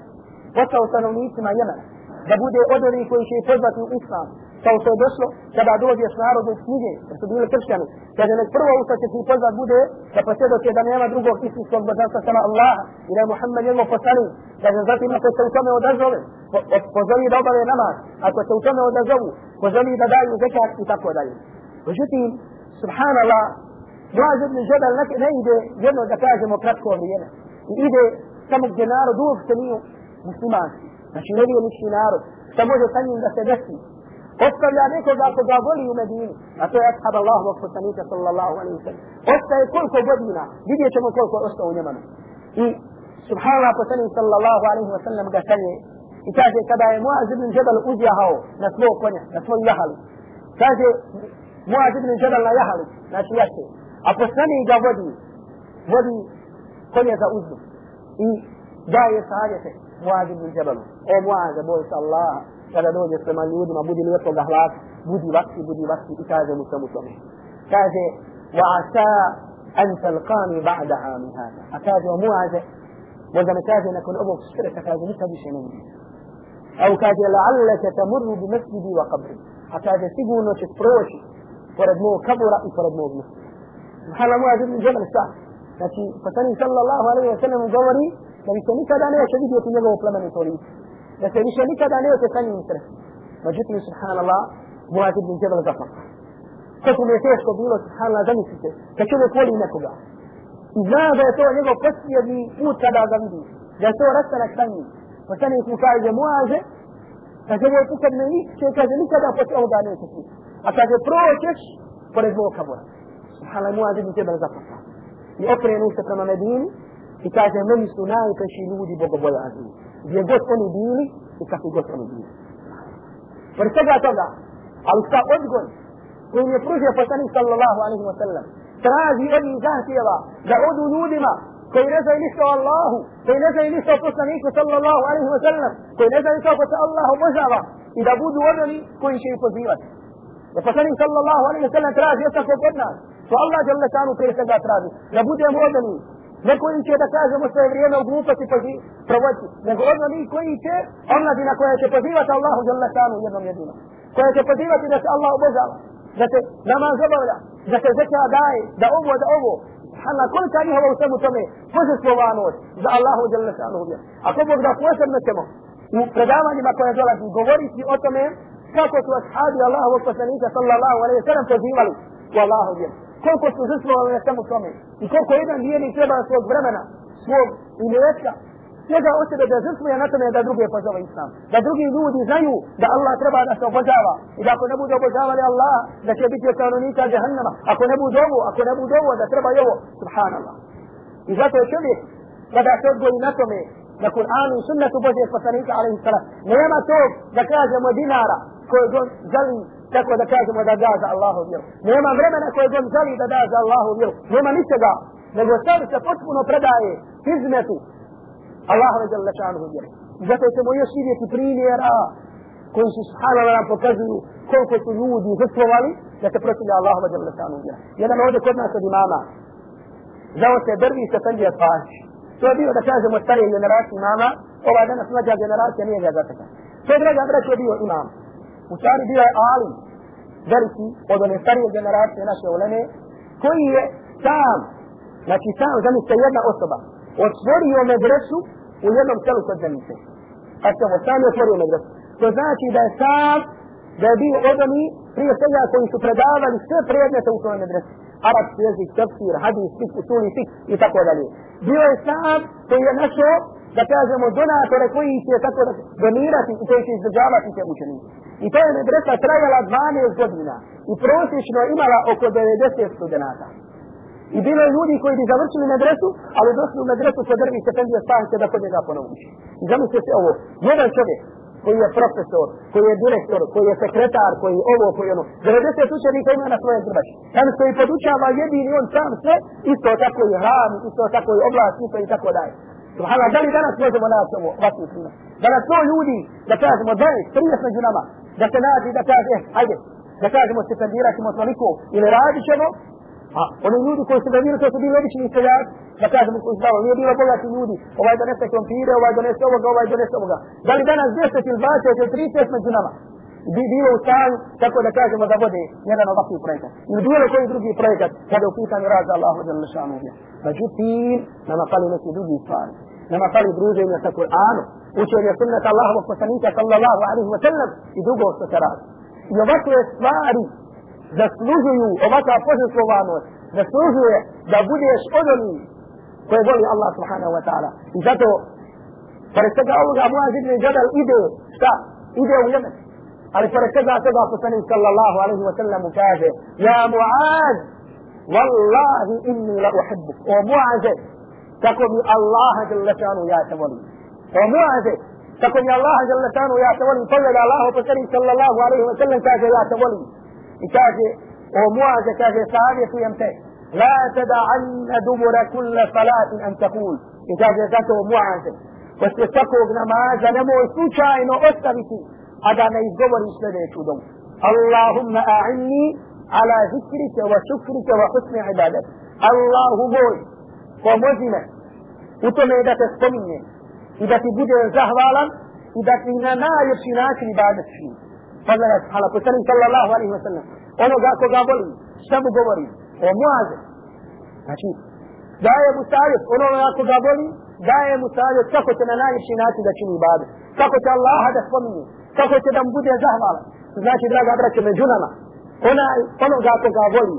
postao stanovnicima Jemena, da bude od onih koji će pozvati u islam, kao što je došlo kada dođeš narodu u knjige, jer su bili kršćani, kada nek prvo usta će ti pozvat bude da posvjedoče da nema drugog istinskog božanstva sama Allaha i da je Muhammed jedno poslanik, da zatim ako se u tome odazove, pozovi da obave namaz, ako se u tome odazovu, pozovi da daju zekat i tako dalje. Međutim, subhanallah, Muaz ibn Jabal ne, ne ide jedno da kažemo kratko vrijeme. I ide samo gdje narod uopšte nije muslimanski. Znači ne vije nični narod. Šta može sa njim da se desi? Ostavlja nekoga ako ga voli u Medini. A to je ashab Allahovog poslanika sallallahu alaihi wa sallam. Ostaje koliko godina. Vidjet ćemo koliko je ostao u Njemanu. I subhanallah poslanik sallallahu alaihi wa sallam ga šalje. I kaže kada je Muaz ibn Jabal uzjahao na svog konja, na svoj jahalu. Kaže Muaz ibn Jabal na jahalu, znači jaše. A poslanik ga vodi, vodi konje za uzdu. I daje savjete Muaz ibn Jabalu. O Muaz, boj se Allah, kada dođeš prema ljudima, budi lijepo ga hlas, budi vaksi, budi vaksi i kaže mu tomu tome. Kaže, wa asa an talqani ba'da ami hada. A kaže, o muaze, možda me kaže nakon ovog škreta, kaže, nikad više ne. Au kaže, la'allaka tamurru bi masjidi wa qabri. A kaže, sigurno ćeš proći pored mog kabura i pored mog mjesta. Subhanallah, muaz ibn Jabal sa. Znači, poslanik sallallahu alaihi wa sallam govori da bi se nikada neće vidjeti njegovo plemenito lice. Da se više nikada neće sa njim sresti. Međutim, subhanallah, muaz ibn Jabal zaplaka. Kako mi je teško bilo, subhanallah, zamislite, da čovjek voli nekoga. I zna da je to njegov Poslanik mu kaže, muaže, kaže, ovo je pukad me niče, kaže, nikada posle ovoga neće ti. A kaže, proćeš pored mog kabura. Subhanallah, muaže ibn tebe zapasa. I okrenu se prema Medini i kaže, meni su najpreši ljudi bogobojazni. Gdje god oni bili i kako god oni bili. Pored svega toga, ali sa odgoj koji mi je pružio poslanik sallallahu alaihi wa sallam, traži od njih zahtjeva da odu ljudima koji ne znaju ništa o Allahu, koji ne znaju ništa o poslaniku sallallahu alaihi wa sallam, koji ne znaju kako se Allah obožava i da budu od oni koji će ih pozivati. Da poslanik sallallahu alaihi wa sallam traži od tako od nas. To Allah je lešanu prije svega traži. Da budemo od oni. Ne koji će da kažemo sve vrijeme u gluposti provoditi. Nego od oni koji će omladina koja će pozivati Allahu je lešanu jednom jedinom. Koja će pozivati da se Allah obožava da se namaz obavlja, da se zekija daje, da ovo, da ovo. Subhanallah, kolika njihova u svemu tome požestvovanost za Allahu djelne šanuhu vjeru. Ako Bog da posebno ćemo u predavanjima koje dolazi govoriti o tome kako su ashabi Allahu poslanika sallallahu alaihi sallam pozivali u Allahu vjeru. Koliko su žestvovali na svemu tome i koliko jedan vjernik treba svog vremena, svog imetka, njega od sebe da žrtvuje na tome da druge pozove islam. Da drugi ljudi znaju da Allah treba da se obožava. I da ako ne budu obožavali Allah, da će biti kanunika džahannama. Ako ne budu ovo, ako ne budu ovo, da treba i ovo. Subhanallah. I zato je čovjek kada se odgoji na tome na Kur'anu i sunnetu Božje poslanika alaihi sallam. Nema tog da kažemo dinara koje on želi tako da kažemo da da za Allahu vjeru. Nema vremena koje on želi da da za Allahu vjeru. Nema ničega. Nego sad se potpuno predaje hizmetu Allahove žele šanuhu vjere. Zato ćemo još vidjeti primjera koji su subhanallah nam pokazuju koliko su ljudi žrtvovali da se prosilja Allahove žele šanuhu vjere. Jedan ovdje kod nas od imama zao se drvi se Fendija Paš. To je bio da kažemo starije generacije imama, ova danas mlađa generacija nije ga zateka. To je draga braća bio imam. U stvari bio je alim, veliki, od one starije generacije naše uleme, koji je sam, znači sam, zamislite jedna osoba, otvorio medresu u jednom selu kod zemljice. A se ovo sam je otvorio medresu. To znači da je sam, da je bio od oni prije svega koji su predavali sve predmete u svojoj medresu. Arabski jezik, tefsir, hadis, fik, usuli, fik i tako dalje. Bio je sam koji je našao da kažemo donatore koji će tako donirati i koji će izdržavati te učenike. I to je medresa trajala 12 godina i prosječno imala oko 90 studenta. I bilo je ljudi koji bi završili medresu, ali došli u medresu sa drvi se pendija stavite da kod njega ponovući. I zamislite se ovo, jedan čovjek koji je profesor, koji je direktor, koji je sekretar, koji je ovo, koji je ono, 90 učenika ima na svoje grbači. Tam koji podučava jedini on sam sve, isto tako i hran, isto tako i oblast, isto i tako dalje. Subhana, da li danas možemo naći ovo, ovakvu primjer? Da na to ljudi, da kažemo, 20, 30 među nama, da se nađi, da kaže, ajde, da kažemo, stipendirat ćemo toliko, ili radit ćemo, A oni ljudi koji su ga gradili, to su bili obični seljaci, da kažemo koji su dalo, nije bilo bogati ljudi, ovaj donese krompire, ovaj donese ovoga, ovaj donese ovoga. Da li danas 10 ili 20 ili 30 među nama? Bi bilo u stanju, tako da kažemo da vode jedan ovakvi projekat. Ili bilo koji drugi projekat, kada je u pitanju rad za Allahu za lešanu uvijek. Međutim, nama fali neki drugi stvari. Nama fali druženje sa Kur'anom, učenje sunnata Allahovog poslanika sallallahu alaihi wa sallam i drugo što se radi. I ovakve stvari zaslužuju ovakva požestvovanost, zaslužuje da budeš od onih koje voli Allah subhanahu wa ta'ala. I zato, pored svega ovoga, Muaz ibn Jadal ide, šta? Ide u Jemen. Ali pored svega toga poslanik sallallahu alaihi wa sallam kaže, Ja Muaz, wallahi inni la uhibbuk. O Muaze, tako mi Allah jalla šanu ja te volim. O Muaze, tako mi Allah jalla šanu ja te volim. Pogleda Allah poslanik sallallahu alaihi wa sallam kaže ja te volim. I kaže o muaze kaže savjetujem te la tada'anna dubura kulle salatin an takul i kaže zato muaze poslije svakog namaza nemoj slučajno ostaviti a da ne izgovori sljedeću domu. Allahumma a'inni ala zikrike wa šukrike wa husni ibadet. Allahu moj, pomozi me u tome da te spominje i da ti bude zahvalan i da ti na najljepši način ibadet čini. Pogledaj, hala, poslanik sallallahu alaihi wa sallam, onoga koga voli, šta mu govori? O muaze. Znači, daje mu savjet onoga koga voli, daje mu savjet kako će na najljepši način da čini ibadet. Kako će Allaha da spominje, kako će da mu bude zahvalan. Znači, draga braće, među nama, onaj, onoga koga voli,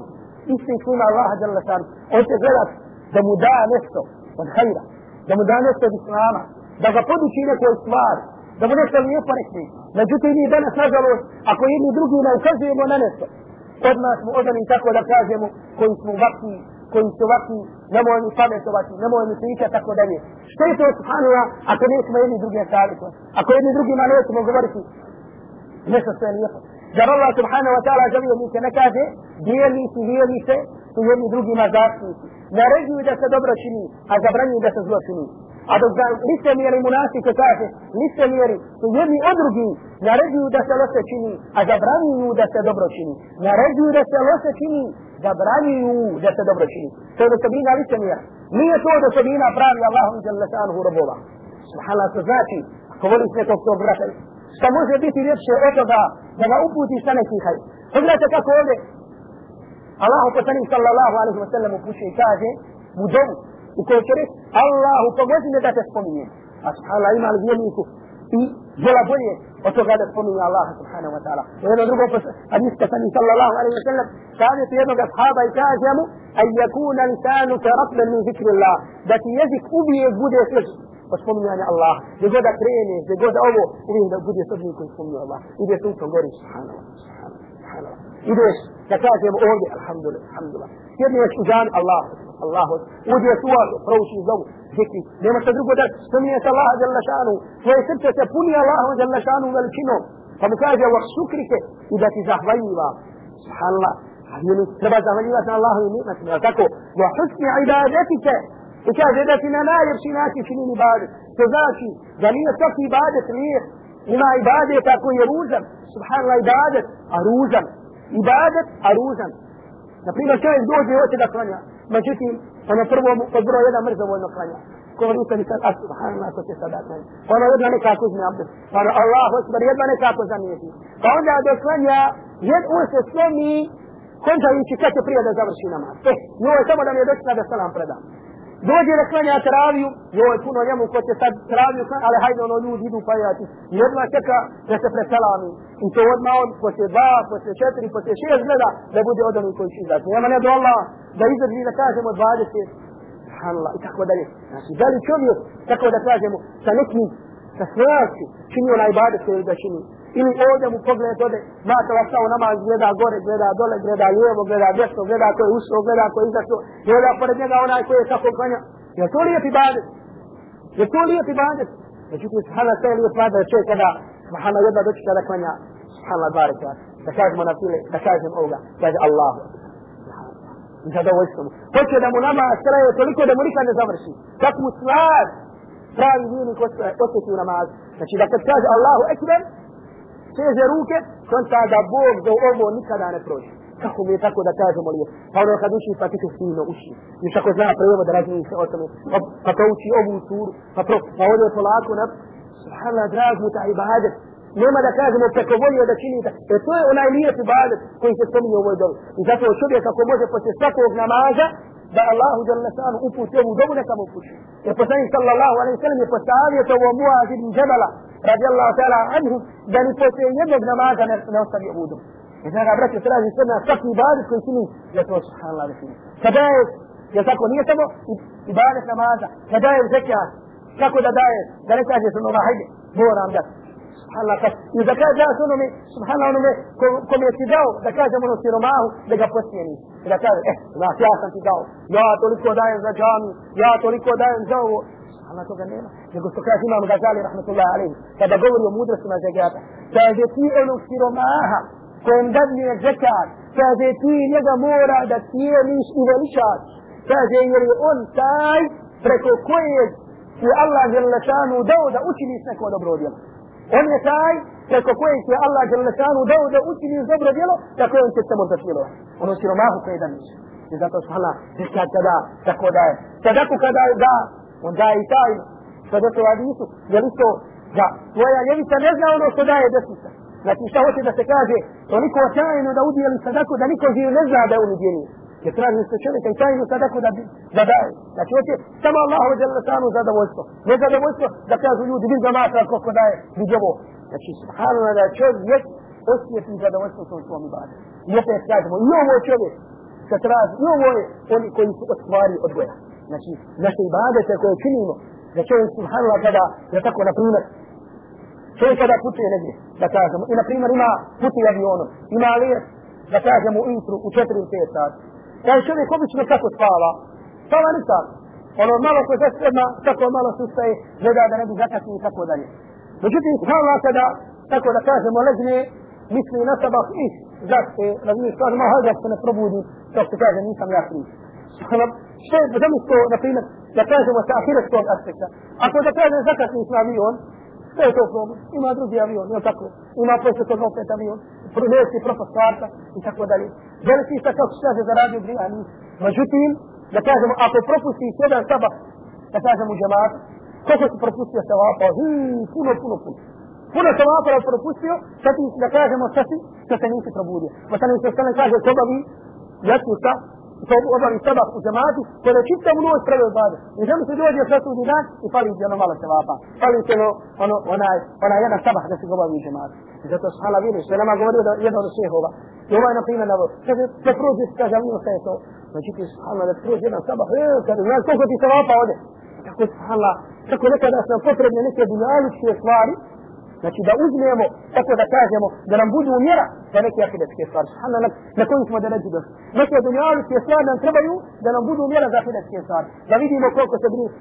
isti ima Allaha jalla san, on će gledat da mu da nešto od hajra, da mu da nešto od islama, da ga poduči nekoj stvari, da bude što lijepo rekli. Međutim, mi danas, nažalost, ako jedni drugi ne ukazujemo na nešto, od nas smo odani tako da kažemo koji smo ovakvi, koji su ovakvi, nemoj mi pametovati, nemoj mi pričati, tako dalje. Što je to, subhanallah, ako nećemo jedni drugi savjetovati? Ako jedni drugima nećemo govoriti, nešto što je lijepo. Zar Allah subhanahu wa ta'ala želio mi se ne kaže, dijelici, dijelice, su jedni drugima zastupnici. Naređuju da se dobro čini, a zabranjuju da se zlo čini. A dok za liste mjeri munafike kaže, liste mjeri su jedni od drugi, naređuju da se loše čini, a zabranjuju da se dobro čini. Naređuju da se loše čini, zabranjuju da se dobro čini. To je osobina liste mjera. Nije to od osobina pravi Allahom i Đalešanuhu robova. Subhanallah, to znači, ako voliš nekog tog brata, šta može biti ljepše od toga da ga uputiš sa neki hajr. Pogledajte kako ovdje Allah poslanik sallallahu alaihi wa sallam upuće i kaže u domu u kojoj će reći Allahu pomozi me da te spominjem. A subhanallah ima vjerniku i djela bolje od toga da spominje Allah subhanahu wa ta'ala. U jednom drugom hadis poslanik sallallahu alaihi wa sallam ti jednog ashaba i kaže mu a yakuna lisanu ka ratban min zikri Allah da ti jezik uvijek bude svež od spominjanja Allah. Gdje god da krene, gdje god da ovo, uvijek da bude srbnik koji spominje Allah. Ide suncom gori, subhanallah, subhanallah. Ideš da kažemo ovdje, alhamdulillah, alhamdulillah. Sjedneš u džan, Allah, Allah, uđe suar, prouči zovu, zikri. Nema se drugo da spominješ Allah, jalla šanu. Tvoje srce se puni Allah, jalla šanu, veličinom. Pa mu kaže, wa šukrike, i da ti zahvaljiva. Subhanallah. Ali treba zahvaljivati na Allahu i nimetima. Tako, wa husni ibadetike, I kaže da Ima ibadet ako je ružan. Subhanallah ibadet, a ružan. Ibadet, a ružan. Naprimjer čovjek dođe i hoće da klanja. Međutim, ono prvo od broj jedan mrzovoljno klanja. Ko vidite mi sad, a subhanallah, to će sada klanja. Ono jedna nekako uzme abdest. Pa ono Allah, osbar, jedna nekako zamijeti. Pa onda do klanja, jed on se slomi, končajući kad će prije da završi namaz. Eh, njoj samo da mi je došla da salam predam dođe da klanja teraviju, joj puno njemu ko će sad teraviju klanja, ali hajde ono ljudi idu pa I Jedna čeka da se preselami. I to odmah on poslije dva, poslije četiri, poslije šest gleda da bude od onih koji će izaći. Nema ne do Allah da izdrži da kažemo dvadeset. Subhanallah i tako dalje. Znači, da li čovjek, tako da kažemo, sa nekim, sa svojati, čini onaj ibadet koji da čini. Ili ovdje mu pogled ode, mata vas kao namaz, gleda gore, gleda dole, gleda lijevo, gleda desno, gleda ko je ušao, gleda ko je izašao, gleda pored njega onaj koji je tako klanja. Je to lijep ibadet? Je to lijep ibadet? Međutim, subhana sve lijep ibadet čovjek kada, subhana jedna dočita da klanja, subhana dva rekla, da kažemo na file, da kažem ovoga, kaže Allah. I zadovoljstvo mu. Hoće da mu nama straje toliko da mu nikad ne završi. Kako mu stvar pravi vijenik osjeti u namazu. Znači da kad kaže Allahu ekber, seže ruke, konta da Bog do ovo nikada ne prođe. Kako mi je tako da kažemo li Pa ono kad uči pa ti to fino uči. Još ako zna prevo da razmišlja se o tome. Pa, pa to uči ovu suru. Pa, pro, pa ovdje je polako na... Subhanallah, drag mu ta ibadet. Nema da kažemo preko volio da čini da. E to je onaj lijep ibadet koji se spominje u ovoj dobi. I zato čovjek ako može poslije svakog namaza, da Allahu dželle sanu uputi ovu dobu neka mu uputi. Jer poslanik sallallahu alejhi ve sellem je postavio to u Muaz ibn Jabala radijallahu ta'ala anhu da ni poslije jednog namaza ne, ne ostavi ovu. I znači, braće, traži sve na svaki ibadet koji čini, je to subhanallah da čini. Kada je, je tako, nije samo ibadet namaza, kada je zekat, kako da daje, da ne kaže se nova, hajde, moram dati subhanallah, kad, i da kaže ja onome, subhanallah onome, kom je ti dao, da kažem ono siromahu, da ga posjeni. I da kaže, eh, znaš, ja sam ti dao, ja toliko dajem za džami, ja toliko dajem za ovo. Allah toga nema. Nego što kaže imam Gazali, rahmatullahi alaihi, kada govori o mudrostima zekata, kaže ti onog siromaha, kojem dadnije zekat, kaže ti njega mora da cijeniš i veličaš. Kaže, jer je on taj preko kojeg je Allah dao da učiniš neko dobro djelo. On je taj preko kojeg je Allah Đelešanu dao da učini dobro djelo, tako on će samo zasmilovati. Ono siromahu koji da niče. I zato su Allah zekat kada tako daje. Sadaku kada da, on daje i taj. što je to Adisu, je li to da tvoja ljevica ne zna ono što daje desnica. Znači šta hoće da se kaže, toliko tajno da udijeli sadako da niko živ ne zna da je on udijeli. Jer traži se čovjeka i tajnu sadako da, da daje. Znači hoće samo Allah uđele sanu zadovoljstvo. Ne zadovoljstvo da kažu ljudi, vidi ga matra koliko daje, vidi ovo. Znači, subhanallah da čovjek osjeti zadovoljstvo svojom svom ibadu. I opet kažemo, i ovo čovjek se traži, i ovo je oni koji su ostvari stvari odgoja. Znači, naše ibadete koje činimo, da čovjek subhanallah kada, da tako, na primjer, čovjek kada putuje negdje, da kažemo, i na primjer ima putuje avionom, ima lijet, da kažemo ujutru u 4 ili 5 sati. Taj čovjek obično kako spava, spava nikak. Ono malo ko se sprema, tako malo sustaje, gleda da ne bi zakasnije i tako dalje. Međutim, hvala kada, tako da kažemo, legne, misli na sabah i zaspe, razumiješ, kaže, ma hajde se ne probudi, to što kaže, nisam ja kriv. Što je, zamisto, na primjer, da kažemo sa ahiretskog aspekta, ako da kaže zakasni smo avion, što je to problem? Ima drugi avion, je tako? Ima posle toga opet avion, pronesi propast karta i tako dalje. Želi si šta kako se kaže za radio grijani. Međutim, da kažemo, ako propusti jedan sabah, da kažemo džemat, koliko si propustio se vapa? Hmm, puno, puno, puno. Puno se vapa propustio, sad ti da kažemo šta si, što se nisi probudio. Pa sad mi se stane kaže, koga vi, jasno šta, da obavi sabah u džematu, ko da čitav noć prve obade. I želi se dođe sa sudi dan i fali ti ono malo sevapa. Fali ti ono, ono, onaj, onaj jedan sabah da se ga obavi u džematu. I zato šala vidiš, što nama govorio da jedan od šehova. I ovaj na primjer navod, kaže, da prođe, kaže, ali šta je to. Znači ti su da prođe jedan sabah, e, kaže, znaš koliko ti sevapa ode. Tako šala, hala, tako nekada su nam potrebne neke dunjaličke stvari, Znači da uzmemo, tako da kažemo, da nam budu mjera za neke akidetske stvari. Subhanallah, na, na koju smo da neđu došli. Neke dunjaličke stvari nam trebaju da nam budu mjera za akidetske stvari. Da vidimo koliko se brinu.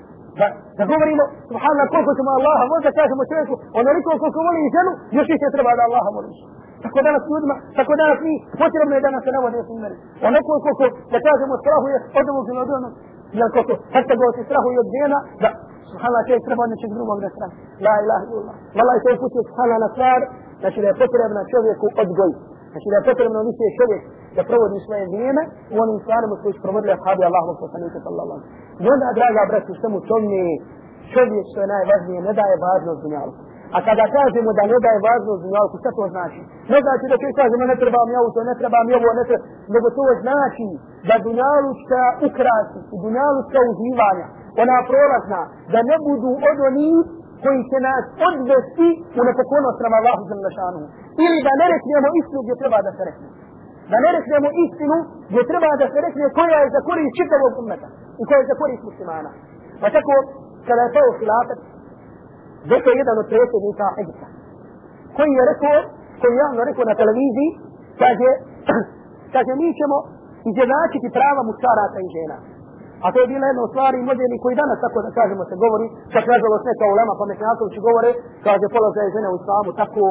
Da, da govorimo, subhanallah, koliko ćemo Allaha, voli, da kažemo čovjeku, onoliko koliko voli ženu, još više treba da Allaha voliš. Tako danas ljudima, tako danas mi, potrebno je da nas se navode u primjeri. Onako koliko, da kažemo, strahuje od ovog ili od onog, ili koliko, hasta go se strahuje od žena, da subhanallah čovjek treba od nečeg drugog da strani. La ilaha illallah. Vala je to uputio subhanallah na stvar, znači da je potrebna čovjeku odgoj. Znači da je potrebno više čovjek da provodi svoje vrijeme u onim stvarima koji su provodili ashabi Allahu poslanika sallallahu alaihi I onda, draga braću, što mu tome čovjek što je najvažnije, ne daje važnost dunjalku. A kada kažemo da ne daje važnost dunjalku, šta to znači? Ne znači da čovjek kažemo ne treba mi auto, ne treba mi ovo, ne treba, nego to znači da dunjalučka ukrasi i dunjalučka uživanja ona prolazna, da ne budu od onih koji će nas odvesti u nepokornost nam Allahu za našanu. Ili da ne reknemo istinu gdje treba da se rekne. Da ne reknemo istinu gdje treba da se rekne koja je za korist čitavog umeta i koja je za korist muslimana. Pa tako, kada je to hilafet, zato je jedan od predsjednika Egipta, koji je rekao, koji je javno rekao na televiziji, kaže, kaže, mi ćemo izjednačiti prava muškaraca i žena. A to je bila jedna od stvari modeli koji danas, tako da kažemo, se govori, čak nažalost neka ulema, pa Mekanatovići govore, kaže, položaj je žena u islamu, tako,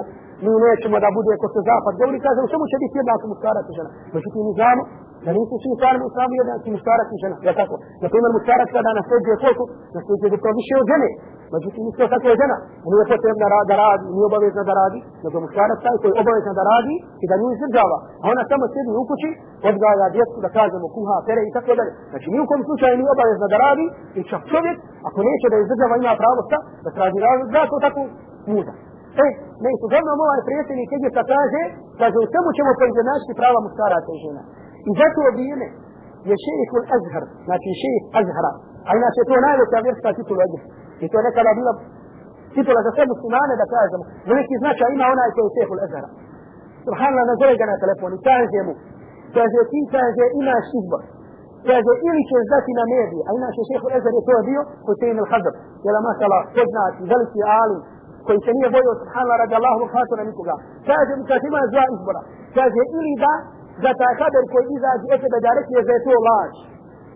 mi nećemo da bude ko se zapad govori, kaže, u čemu će biti jednako muškarac i žena? Međutim, mi znamo da nisu svi stvarno u islamu jednaki muškarac i žena. Ja tako, na primjer, muškarac kada nasljeđuje koliko, nasljeđuje to više od žene. Međutim, isto tako je žena. On je potrebna da radi, nije obavezna da radi, nego muškarac taj koji je obavezna da radi i da nju izdržava. A ona samo sedi u kući, odgaja djecu, da kažemo, kuha, pere i tako dalje. Znači, ni u kom slučaju nije obavezna da radi i čak čovjek, ako neće da izdržava, ima pravo sa, da traži razlog, da to tako muda. E, ne, uglavnom ovaj prijateljnik Egipta kaže, kaže, u čemu ćemo proizjednačiti prava muškaraca i žena. I za to vrijeme je šejih ul Azhar, znači šejih Azhara, a inače to najveća vjerska titula Egipta. I to je nekada bila titula za sve muslimane da kažemo. Veliki značaj ima onaj koji je šejih ul Azhara. Subhanallah, nazove ga na telefon i kaže mu, kaže ti, kaže, imaš izbor. Kaže, ili ćeš dati na medije, a inače šejih ul Azhar je to bio, Hussein al-Hadr, je la mašala, poznati, veliki alim, koji se nije bojio subhanallah radi Allahu khatura nikoga. Kaže mi kaže ima dva izbora. Kaže ili da za taj kader koji izađe od tebe da rekne da je to laž.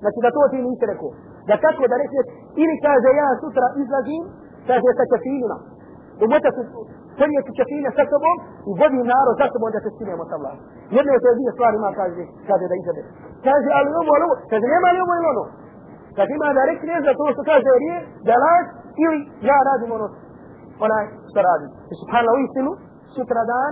Znači da to ti nisi rekao. Da kako da rekne, ili kaže ja sutra izlazim, kaže sa čafinima. Umota su ponijeti kafine sa sobom i vodi narod sa sobom da se skinemo sa vlast. Jedno je to dvije stvari ima kaže, kaže da izabe. Kaže ali ovo, ali ovo, kaže nema li ovo ili ono. Kaže ima da rekne za to što kaže rije, da laž ili ja radim ono onaj što radim. Znači, I subhanallah u istinu, sutra dan,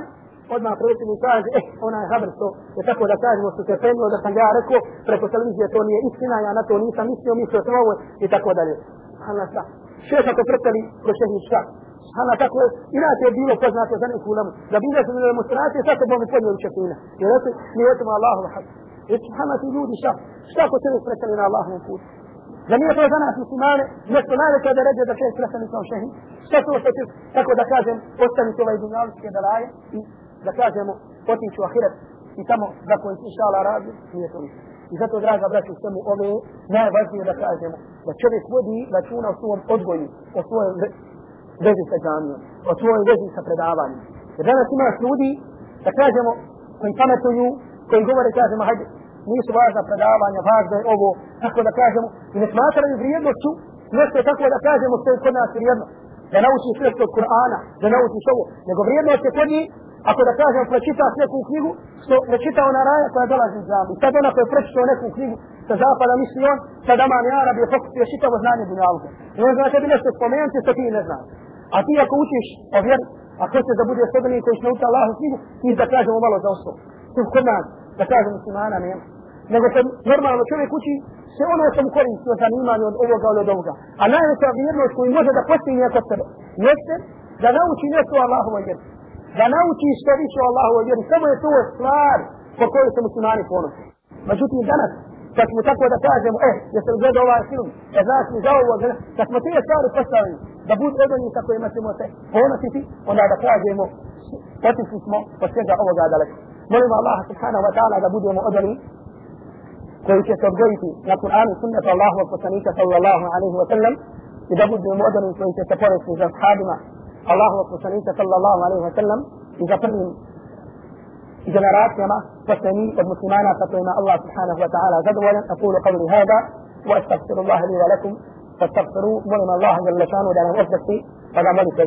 odmah predsjednik kaže, eh, onaj haber što je tako da kažemo što se penio, da sam ja rekao, preko televizije to nije istina, ja na to nisam mislio, mislio sam ovo i tako dalje. Hvala šta? Šeš ako pretali kroz šehni šta? Hvala tako inače je bilo poznato za neku ulamu. da bilo su na demonstracije, sad se bomo podnijeli četina. I rekli, mi jesmo Allahu lahad. I subhanallah ti ljudi šta? Šta ako se ne pretali na Allahovom putu? Da nije to za nas muslimane, nešto najveće da ređe da će sretani kao šehi. Šta to što će, tako da kažem, ostaviti ovaj dunjaličke dalaje i da kažemo, otići u ahiret i tamo za koji si šala radi, nije to ništa. I zato, draga braći, sve mu ove najvažnije da kažemo, da čovjek vodi računa o svom odgoju, o svojoj vezi sa džamijom, o svojoj vezi sa predavanjem. Jer danas imaš ljudi, da kažemo, koji pametuju, koji govore, kažemo, hajde, nisu važna predavanja, važno je ovo, tako da kažemo, i ne smatraju vrijednošću, nešto je tako da kažemo što je kod nas vrijedno, da naučiš nešto od Kur'ana, da naučiš ovo, nego vrijednost je kod njih, ako da kažem, pročitaš neku knjigu, što ne čita ona raja koja dolazi iz džami. Sad ona koja je pročitao neku knjigu sa zapada, misli on, sad Aman i Arab je pokupio čitavo znanje dunjalka. I on zna tebi nešto spomenuti što ti ne znaš. A ti ako učiš o vjeri, a hoćeš da bude sobenik koji će naučiti Allahu knjigu, ti da kažemo malo za osnovu. Tu kod nas, da kažemo muslimana nema nego se normalno čovjek uči sve ono što mu koristi od zanimanja od ovoga ili od ovoga. A najveća vjernost koju može da postigne kod sebe jeste da nauči nešto Allahu Allahovoj vjeri. Da nauči što više o Allahovoj vjeri. Samo je to stvar po kojoj se muslimani ponosi. Međutim, danas, kad smo tako da kažemo, eh, jeste li gledao ovaj film, e, znaš mi za ovo, kad smo te stvari postavili, da budu od onih sa kojima ćemo se ponositi, onda da kažemo, otišli smo od svega ovoga daleko. Molimo Allah subhanahu wa ta'ala da budemo od onih koji će se odgojiti na Kur'anu sunnetu Allahovog poslanika sallallahu alaihi wa sallam i da budu moderni koji će se ponositi za sahabima الله وصلين صلى الله عليه وسلم. إذا فرم جنرات كما فسنين المسلمان فتيما الله سبحانه وتعالى جدولا أقول قولي هذا وأستغفر الله لي ولكم. فاستغفروا ولم الله جل شأنه دعنا وفدك فيه فلا ملك